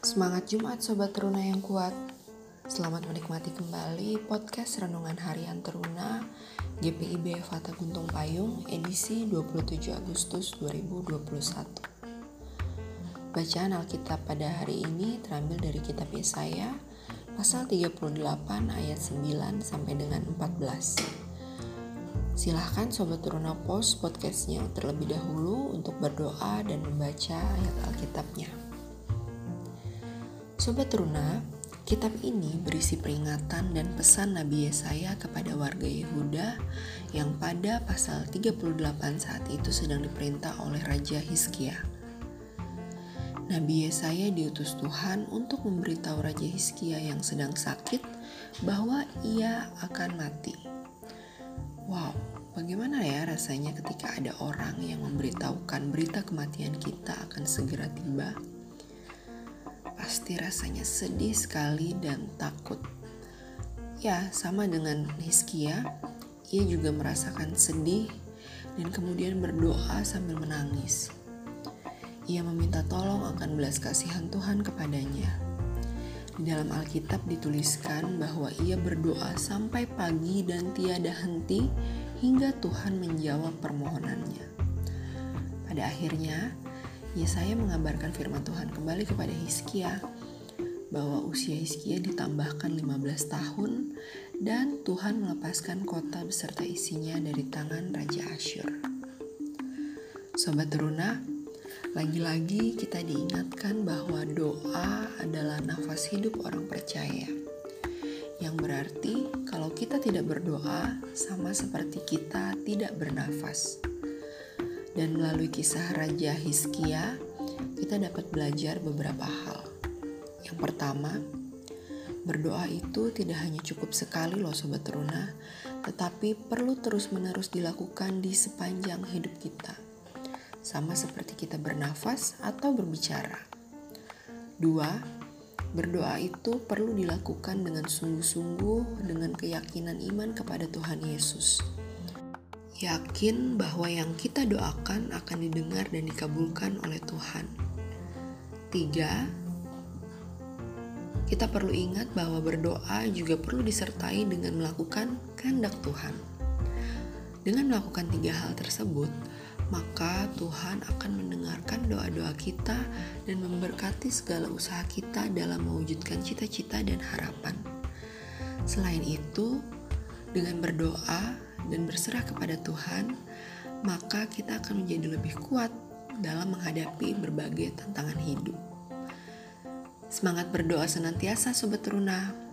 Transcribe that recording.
Semangat Jumat Sobat Teruna yang kuat. Selamat menikmati kembali podcast Renungan Harian Teruna GPIB Fata Guntung Payung edisi 27 Agustus 2021 Bacaan Alkitab pada hari ini terambil dari kitab Yesaya pasal 38 ayat 9 sampai dengan 14 Silahkan Sobat Teruna post podcastnya terlebih dahulu untuk berdoa dan membaca ayat Alkitabnya. Sobat Teruna, kitab ini berisi peringatan dan pesan Nabi Yesaya kepada warga Yehuda yang pada pasal 38 saat itu sedang diperintah oleh Raja Hizkia. Nabi Yesaya diutus Tuhan untuk memberitahu Raja Hizkia yang sedang sakit bahwa ia akan mati. Wow, bagaimana ya rasanya ketika ada orang yang memberitahukan berita kematian kita akan segera tiba? Pasti rasanya sedih sekali dan takut. Ya, sama dengan Hizkia, ia juga merasakan sedih dan kemudian berdoa sambil menangis. Ia meminta tolong akan belas kasihan Tuhan kepadanya. Di dalam Alkitab dituliskan bahwa ia berdoa sampai pagi dan tiada henti hingga Tuhan menjawab permohonannya. Pada akhirnya, Yesaya mengabarkan firman Tuhan kembali kepada Hizkia bahwa usia Hizkia ditambahkan 15 tahun dan Tuhan melepaskan kota beserta isinya dari tangan Raja Asyur. Sobat teruna, lagi-lagi kita diingatkan bahwa doa adalah nafas hidup orang percaya. Yang berarti kalau kita tidak berdoa sama seperti kita tidak bernafas. Dan melalui kisah Raja Hizkia, kita dapat belajar beberapa hal. Yang pertama, berdoa itu tidak hanya cukup sekali loh sobat teruna, tetapi perlu terus-menerus dilakukan di sepanjang hidup kita. Sama seperti kita bernafas atau berbicara. Dua, berdoa itu perlu dilakukan dengan sungguh-sungguh dengan keyakinan iman kepada Tuhan Yesus yakin bahwa yang kita doakan akan didengar dan dikabulkan oleh Tuhan. Tiga, kita perlu ingat bahwa berdoa juga perlu disertai dengan melakukan kehendak Tuhan. Dengan melakukan tiga hal tersebut, maka Tuhan akan mendengarkan doa-doa kita dan memberkati segala usaha kita dalam mewujudkan cita-cita dan harapan. Selain itu, dengan berdoa dan berserah kepada Tuhan, maka kita akan menjadi lebih kuat dalam menghadapi berbagai tantangan hidup. Semangat berdoa senantiasa, sobat teruna.